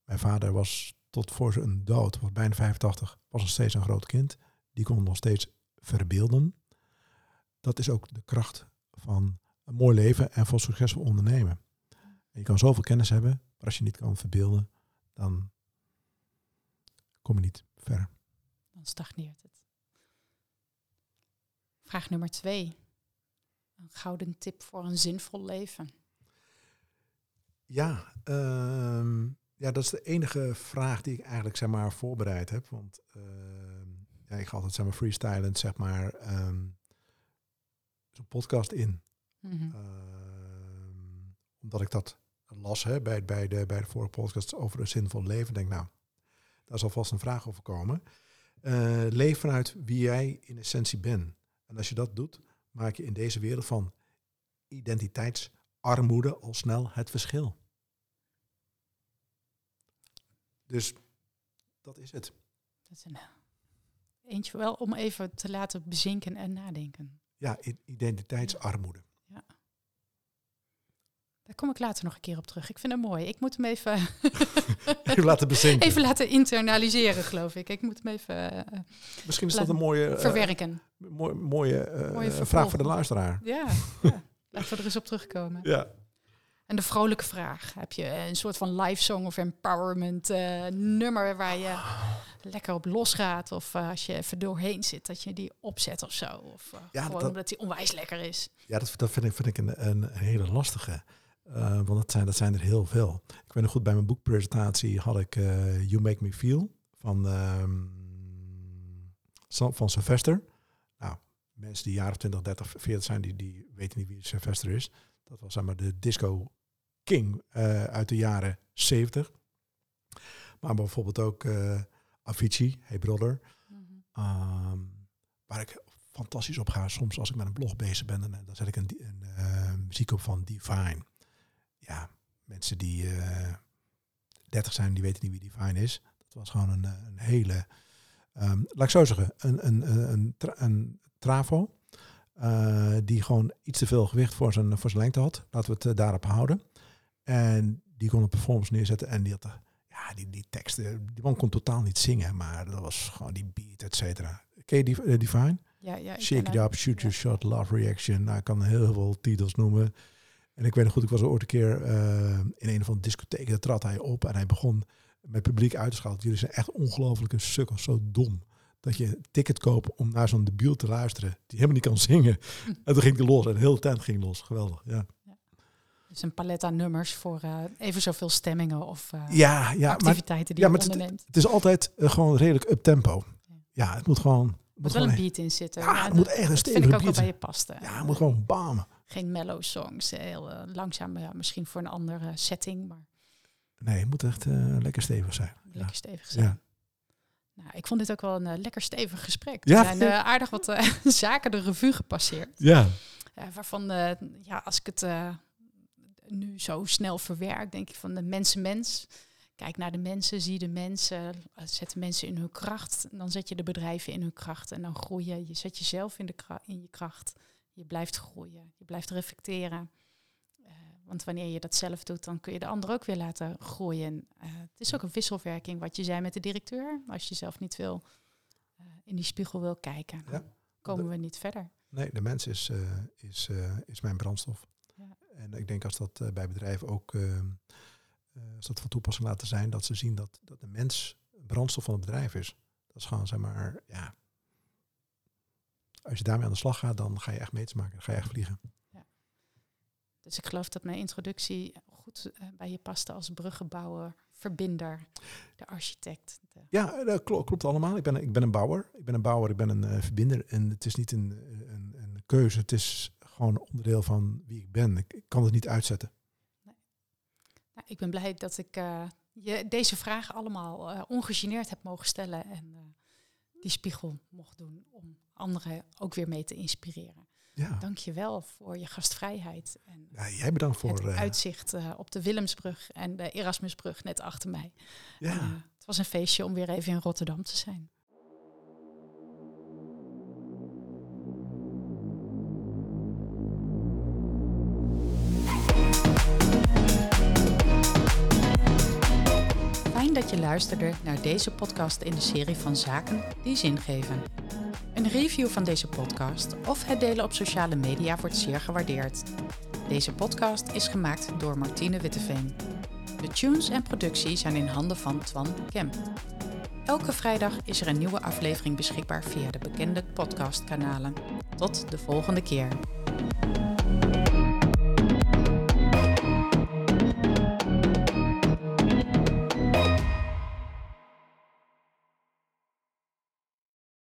Mijn vader was tot voor zijn dood, was bijna 85, was nog steeds een groot kind. Die kon nog steeds verbeelden. Dat is ook de kracht van een mooi leven en van succesvol ondernemen. En je kan zoveel kennis hebben, maar als je niet kan verbeelden, dan kom je niet ver. Dan stagneert het. Vraag nummer twee. Een gouden tip voor een zinvol leven. Ja, uh, ja, dat is de enige vraag die ik eigenlijk zeg maar voorbereid heb. Want uh, ja, ik ga altijd zeg maar freestylend zeg maar um, zo'n podcast in. Mm -hmm. omdat ik dat las hè, bij, bij, de, bij de vorige podcast over een zinvol leven. Denk nou, daar zal vast een vraag over komen. Uh, leef vanuit wie jij in essentie bent. En als je dat doet, maak je in deze wereld van identiteitsarmoede al snel het verschil. Dus dat is het. Dat is een eentje wel om even te laten bezinken en nadenken. Ja, identiteitsarmoede. Daar kom ik later nog een keer op terug. Ik vind hem mooi. Ik moet hem even... even laten bezinken. Even laten internaliseren, geloof ik. Ik moet hem even... Uh, Misschien is dat een mooie... Uh, verwerken. Mooie, mooie, mooie vraag voor de luisteraar. Ja, ja. laten we er eens op terugkomen. Ja. En de vrolijke vraag. Heb je een soort van live song of empowerment uh, nummer waar je lekker op losgaat? Of uh, als je even doorheen zit, dat je die opzet of zo? Of uh, ja, gewoon dat, omdat die onwijs lekker is? Ja, dat, dat vind, ik, vind ik een, een hele lastige. Want dat zijn, dat zijn er heel veel. Ik weet nog goed, bij mijn boekpresentatie had ik You Make Me Feel van, um, van Sylvester. Nou, mensen die jaren 20, 30, 40 zijn, die, die weten niet wie Sylvester is. Dat was zeg maar de disco king uh, uit de jaren 70. Maar bijvoorbeeld ook Avicii, Hey Brother. Mm -hmm. um, waar ik fantastisch op ga. Soms als ik met een blog bezig ben, dan, dan zet ik een, een uh, muziek op van Divine. Ja, mensen die 30 zijn, die weten niet wie Divine is. Dat was gewoon een, een hele, um, laat ik zo zeggen, een, een, een, een, een travo. Uh, die gewoon iets te veel gewicht voor zijn, voor zijn lengte had. Laten we het uh, daarop houden. En die kon een performance neerzetten en die had, ja, die, die teksten, die man kon totaal niet zingen, maar dat was gewoon die beat, et cetera. Ken je die, uh, Divine? Ja, ja. Shake it up, shoot your shot, love reaction. Nou, ik kan heel veel titels noemen. En ik weet nog goed, ik was ooit een keer in een van de discotheken, daar trad hij op en hij begon met publiek uit te schalten. Jullie zijn echt ongelooflijke sukkels, zo dom dat je een ticket koopt om naar zo'n debiel te luisteren, die helemaal niet kan zingen. En toen ging hij los en de hele tent ging los. Geweldig, ja. ja. Dus een palet aan nummers voor uh, even zoveel stemmingen of uh, ja, ja, activiteiten die ja, je onderneemt. Het, het, is altijd gewoon redelijk up tempo. Ja. ja, het moet gewoon... Er moet wel een beat in zitten. Ja, het moet echt een stevige vind ik ook beat wel bij je paste. Ja, het moet gewoon bam. Geen mellow songs, heel langzaam, ja, misschien voor een andere setting, maar... Nee, het moet echt lekker stevig zijn. Lekker stevig zijn. Ja. Nou, ik vond dit ook wel een uh, lekker stevig gesprek. Er ja? zijn uh, aardig wat uh, zaken de revue gepasseerd. Ja. waarvan, ja, als ik het nu zo snel verwerk, denk ik van de mensen-mens. Kijk naar de mensen, zie de mensen, zet de mensen in hun kracht. Dan zet je de bedrijven in hun kracht en dan groei je. Je zet jezelf in, de in je kracht. Je blijft groeien, je blijft reflecteren. Want wanneer je dat zelf doet, dan kun je de ander ook weer laten groeien. Uh, het is ook een wisselwerking, wat je zei met de directeur. Als je zelf niet wil, uh, in die spiegel wil kijken, ja. komen we niet verder. Nee, de mens is, is, is mijn brandstof. Ja. En ik denk als dat bij bedrijven ook als dat van toepassing laten zijn, dat ze zien dat, dat de mens brandstof van het bedrijf is. Dat is gewoon, zeg maar, ja. Als je daarmee aan de slag gaat, dan ga je echt mee te maken. Dan ga je echt vliegen. Dus ik geloof dat mijn introductie goed uh, bij je paste als bruggenbouwer, verbinder, de architect. De ja, dat klopt, klopt allemaal. Ik ben, ik ben een bouwer. Ik ben een bouwer, ik ben een uh, verbinder. En het is niet een, een, een, keuze, het is gewoon onderdeel van wie ik ben. Ik, ik kan het niet uitzetten. Nee. Nou, ik ben blij dat ik uh, je deze vragen allemaal ongegeneerd heb mogen stellen. En die spiegel mocht doen om anderen ook weer mee te inspireren. Ja. Dank je wel voor je gastvrijheid. En ja, jij bedankt voor het uh, uitzicht uh, op de Willemsbrug en de Erasmusbrug net achter mij. Ja. En, uh, het was een feestje om weer even in Rotterdam te zijn. Dat je luisterde naar deze podcast in de serie van Zaken die zin geven. Een review van deze podcast of het delen op sociale media wordt zeer gewaardeerd. Deze podcast is gemaakt door Martine Witteveen. De tunes en productie zijn in handen van Twan Kemp. Elke vrijdag is er een nieuwe aflevering beschikbaar via de bekende podcastkanalen. Tot de volgende keer.